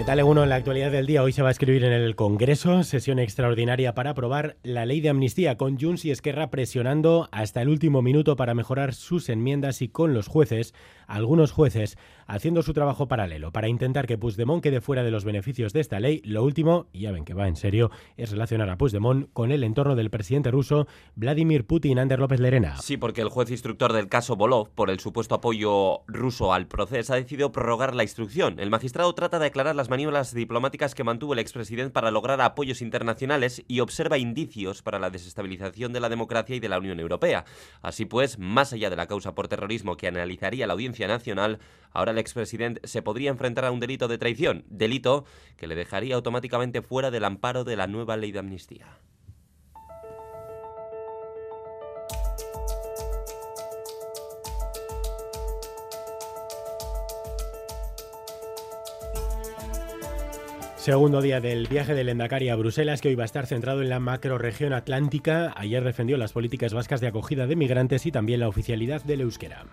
¿Qué tal, uno en la actualidad del día? Hoy se va a escribir en el Congreso sesión extraordinaria para aprobar la ley de amnistía, con Junts y Esquerra presionando hasta el último minuto para mejorar sus enmiendas y con los jueces, algunos jueces, haciendo su trabajo paralelo para intentar que Puigdemont quede fuera de los beneficios de esta ley. Lo último, y ya ven que va en serio, es relacionar a Puigdemont con el entorno del presidente ruso Vladimir Putin, Ander López Lerena. Sí, porque el juez instructor del caso Volov, por el supuesto apoyo ruso al proceso, ha decidido prorrogar la instrucción. El magistrado trata de aclarar las maniobras diplomáticas que mantuvo el expresidente para lograr apoyos internacionales y observa indicios para la desestabilización de la democracia y de la Unión Europea. Así pues, más allá de la causa por terrorismo que analizaría la Audiencia Nacional, ahora el expresidente se podría enfrentar a un delito de traición, delito que le dejaría automáticamente fuera del amparo de la nueva ley de amnistía. Segundo día del viaje del Endacari a Bruselas, que hoy va a estar centrado en la macroregión atlántica. Ayer defendió las políticas vascas de acogida de migrantes y también la oficialidad del euskera.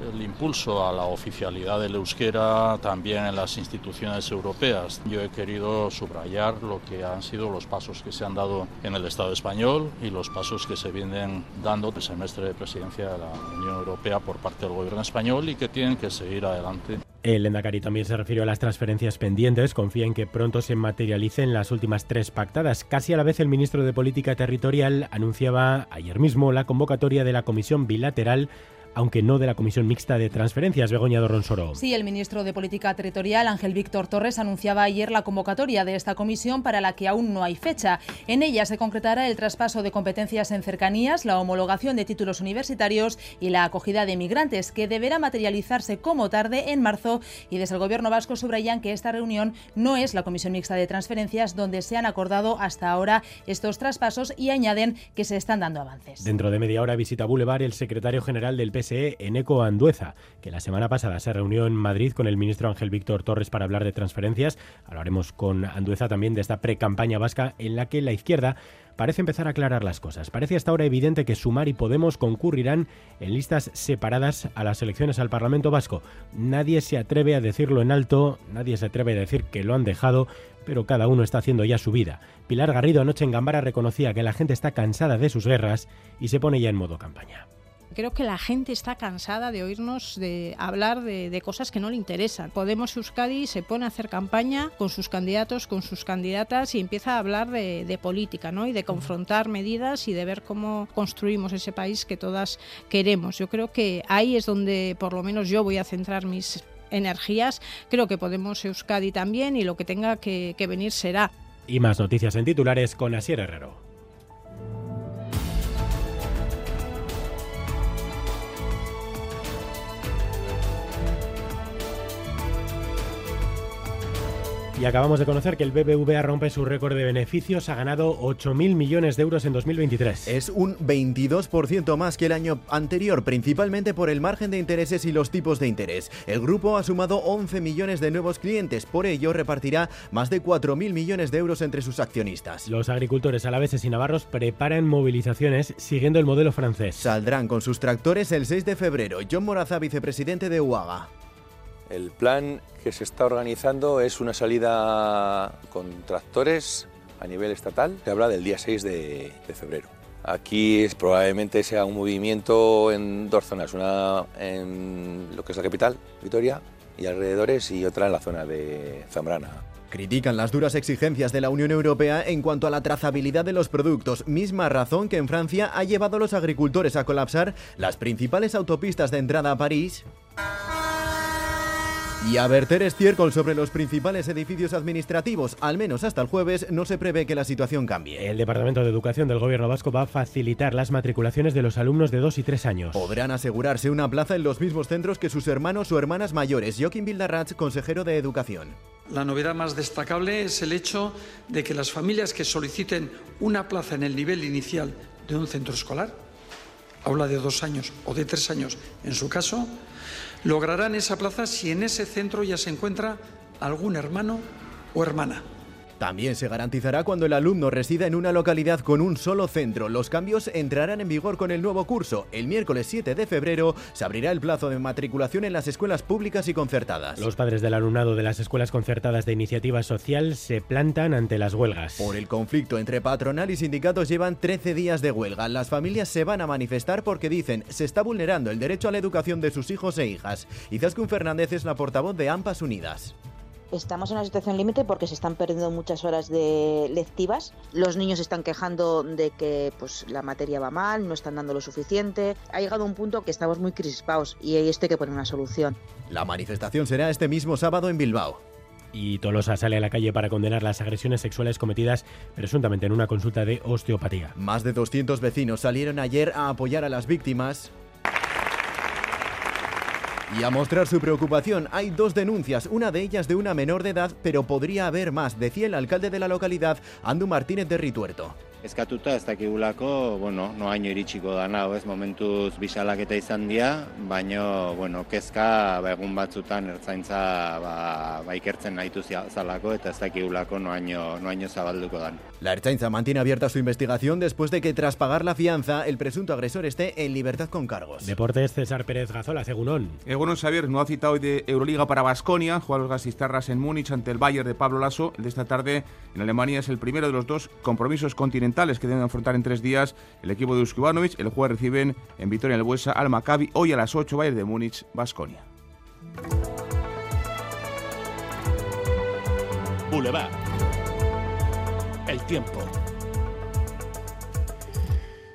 El impulso a la oficialidad del euskera también en las instituciones europeas. Yo he querido subrayar lo que han sido los pasos que se han dado en el Estado español y los pasos que se vienen dando el semestre de presidencia de la Unión Europea por parte del gobierno español y que tienen que seguir adelante. El Endacari también se refirió a las transferencias pendientes. Confía en que pronto se materialicen las últimas tres pactadas. Casi a la vez, el ministro de Política Territorial anunciaba ayer mismo la convocatoria de la Comisión Bilateral aunque no de la Comisión Mixta de Transferencias, Begoña Dorronsoro. Sí, el ministro de Política Territorial, Ángel Víctor Torres, anunciaba ayer la convocatoria de esta comisión para la que aún no hay fecha. En ella se concretará el traspaso de competencias en cercanías, la homologación de títulos universitarios y la acogida de migrantes, que deberá materializarse como tarde en marzo. Y desde el Gobierno vasco subrayan que esta reunión no es la Comisión Mixta de Transferencias donde se han acordado hasta ahora estos traspasos y añaden que se están dando avances. Dentro de media hora visita Boulevard el secretario general del PSE, Eneco Andueza, que la semana pasada se reunió en Madrid con el ministro Ángel Víctor Torres para hablar de transferencias. Hablaremos con Andueza también de esta pre-campaña vasca en la que la izquierda parece empezar a aclarar las cosas. Parece hasta ahora evidente que Sumar y Podemos concurrirán en listas separadas a las elecciones al Parlamento Vasco. Nadie se atreve a decirlo en alto, nadie se atreve a decir que lo han dejado, pero cada uno está haciendo ya su vida. Pilar Garrido anoche en Gambara reconocía que la gente está cansada de sus guerras y se pone ya en modo campaña. Creo que la gente está cansada de oírnos de hablar de, cosas que no le interesan. Podemos Euskadi se pone a hacer campaña con sus candidatos, con sus candidatas y empieza a hablar de, política ¿no? y de confrontar medidas y de ver cómo construimos ese país que todas queremos. Yo creo que ahí es donde por lo menos yo voy a centrar mis energías. Creo que podemos Euskadi también y lo que tenga que, que venir será. Y más noticias en titulares con Asier Herrero. Y acabamos de conocer que el BBVA rompe su récord de beneficios, ha ganado 8.000 millones de euros en 2023. Es un 22% más que el año anterior, principalmente por el margen de intereses y los tipos de interés. El grupo ha sumado 11 millones de nuevos clientes, por ello repartirá más de 4.000 millones de euros entre sus accionistas. Los agricultores alaveses y navarros preparan movilizaciones siguiendo el modelo francés. Saldrán con sus tractores el 6 de febrero. John Moraza, vicepresidente de UAGA. El plan que se está organizando es una salida con tractores a nivel estatal. Se habla del día 6 de, febrero. Aquí probablemente sea un movimiento en dos zonas, una en lo que es la capital, Vitoria, y alrededores, y otra en la zona de Zambrana. Critican las duras exigencias de la Unión Europea en cuanto a la trazabilidad de los productos, misma razón que en Francia ha llevado a los agricultores a colapsar las principales autopistas de entrada a París y a verter estiércol sobre los principales edificios administrativos. Al menos hasta el jueves no se prevé que la situación cambie. El Departamento de Educación del Gobierno Vasco va a facilitar las matriculaciones de los alumnos de 2 y 3 años. Podrán asegurarse una plaza en los mismos centros que sus hermanos o hermanas mayores. Joaquín Bildarratz, consejero de Educación. La novedad más destacable es el hecho de que las familias que soliciten una plaza en el nivel inicial de un centro escolar, aula de dos años o de tres años en su caso, lograrán esa plaza si en ese centro ya se encuentra algún hermano o hermana. También se garantizará cuando el alumno resida en una localidad con un solo centro. Los cambios entrarán en vigor con el nuevo curso. El miércoles 7 de febrero se abrirá el plazo de matriculación en las escuelas públicas y concertadas. Los padres del alumnado de las escuelas concertadas de iniciativa social se plantan ante las huelgas. Por el conflicto entre patronal y sindicatos llevan 13 días de huelga. Las familias se van a manifestar porque dicen se está vulnerando el derecho a la educación de sus hijos e hijas. Izaskun Fernández es la portavoz de AMPAS Unidas. Estamos en una situación límite porque se están perdiendo muchas horas de lectivas. Los niños están quejando de que pues, la materia va mal, no están dando lo suficiente. Ha llegado un punto que estamos muy crispados y ahí esto hay que poner una solución. La manifestación será este mismo sábado en Bilbao. Y Tolosa sale a la calle para condenar las agresiones sexuales cometidas presuntamente en una consulta de osteopatía. Más de 200 vecinos salieron ayer a apoyar a las víctimas y a mostrar su preocupación, hay dos denuncias, una de ellas de una menor de edad, pero podría haber más, decía el alcalde de la localidad, Andu Martínez de Rituerto. Eskatuta ez dakigulako, bueno, noaino iritsiko da nao, ez momentuz bisalaketa izan dira, baino, bueno, kezka ba, egun batzutan ertzaintza ba, ba ikertzen nahitu zalako eta ez dakigulako noaino, noaino zabalduko dan. La Ertzaintza mantiene abierta su investigación después de que tras pagar la fianza el presunto agresor esté en libertad con cargos. Deportes César Pérez Gazola, Segunón. Egunon Xavier no ha citado hoy de Euroliga para Basconia, juega los gasistarras en Múnich ante el Bayern de Pablo Lasso. El de esta tarde en Alemania es el primero de los dos compromisos continentales que deben afrontar en tres días el equipo de Uskubanovic. El jueves reciben en Vitoria el Buesa al Maccabi. Hoy a las 8 Bayern de Múnich, Basconia. Boulevard. El tiempo.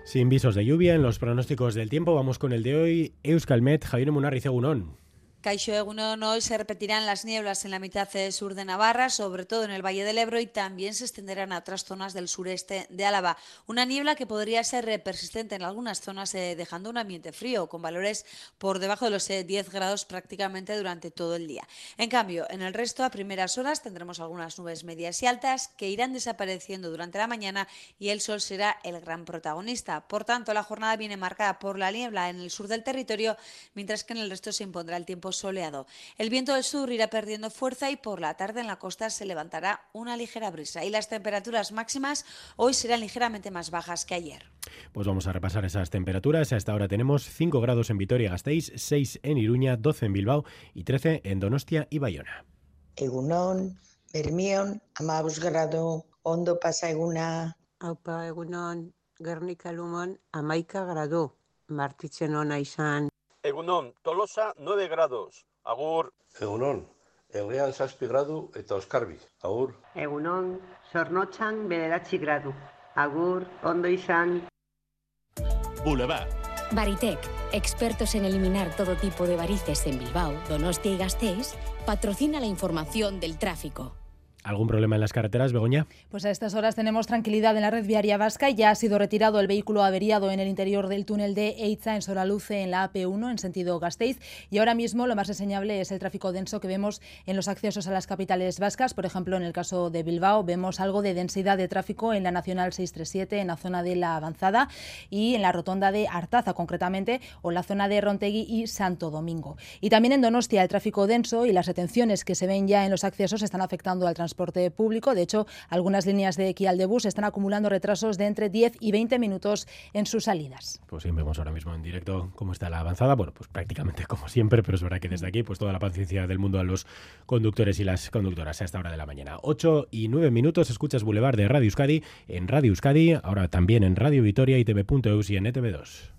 Sin visos de lluvia en los pronósticos del tiempo, vamos con el de hoy. Euskalmet, Javier Munarriz Egunon. Caixo Egunon, hoy se repetirán las nieblas en la mitad sur de Navarra, sobre todo en el Valle del Ebro, y también se extenderán a otras zonas del sureste de Álava. Una niebla que podría ser persistente en algunas zonas, eh, dejando un ambiente frío, con valores por debajo de los 10 eh, grados prácticamente durante todo el día. En cambio, en el resto, a primeras horas, tendremos algunas nubes medias y altas que irán desapareciendo durante la mañana y el sol será el gran protagonista. Por tanto, la jornada viene marcada por la niebla en el sur del territorio, mientras que en el resto se impondrá el tiempo soleado. El viento del sur irá perdiendo fuerza y por la tarde en la costa se levantará una ligera brisa y las temperaturas máximas hoy serán ligeramente más bajas que ayer. Pues vamos a repasar esas temperaturas. Hasta ahora tenemos 5 grados en Vitoria-Gasteiz, 6 en Iruña, 12 en Bilbao y 13 en Donostia y Bayona. Egunon, Bermion, amabus grado, ondo pasa eguna. Aupa egunon, Gernika Lumon, amaika grado, martitzen ona izan. Egunon, Tolosa 9 grados. Agur. Egunon, Elgean 6 gradu eta Oskarbi. Agur. Egunon, Zornotxan bederatzi gradu. Agur, ondo izan. Boulevard. Baritec, expertos en eliminar todo tipo de varices en Bilbao, Donostia y Gasteiz, patrocina la información del tráfico. ¿Algún problema en las carreteras, Begoña? Pues a estas horas tenemos tranquilidad en la red viaria vasca. Ya ha sido retirado el vehículo averiado en el interior del túnel de Eiza en Soraluce, en la AP1, en sentido Gasteiz. Y ahora mismo lo más reseñable es el tráfico denso que vemos en los accesos a las capitales vascas. Por ejemplo, en el caso de Bilbao vemos algo de densidad de tráfico en la Nacional 637, en la zona de la Avanzada y en la rotonda de Artaza, concretamente, o la zona de Rontegui y Santo Domingo. Y también en Donostia el tráfico denso y las retenciones que se ven ya en los accesos están afectando al transporte transporte público. De hecho, algunas líneas de Kial de bus están acumulando retrasos de entre 10 y 20 minutos en sus salidas. Pues sí, vemos ahora mismo en directo cómo está la avanzada. Bueno, pues prácticamente como siempre, pero es verdad que desde aquí, pues toda la paciencia del mundo a los conductores y las conductoras a esta hora de la mañana. 8 y 9 minutos, escuchas Boulevard de Radio Euskadi en Radio Euskadi, ahora también en Radio Vitoria y TV.eus y en ETV2.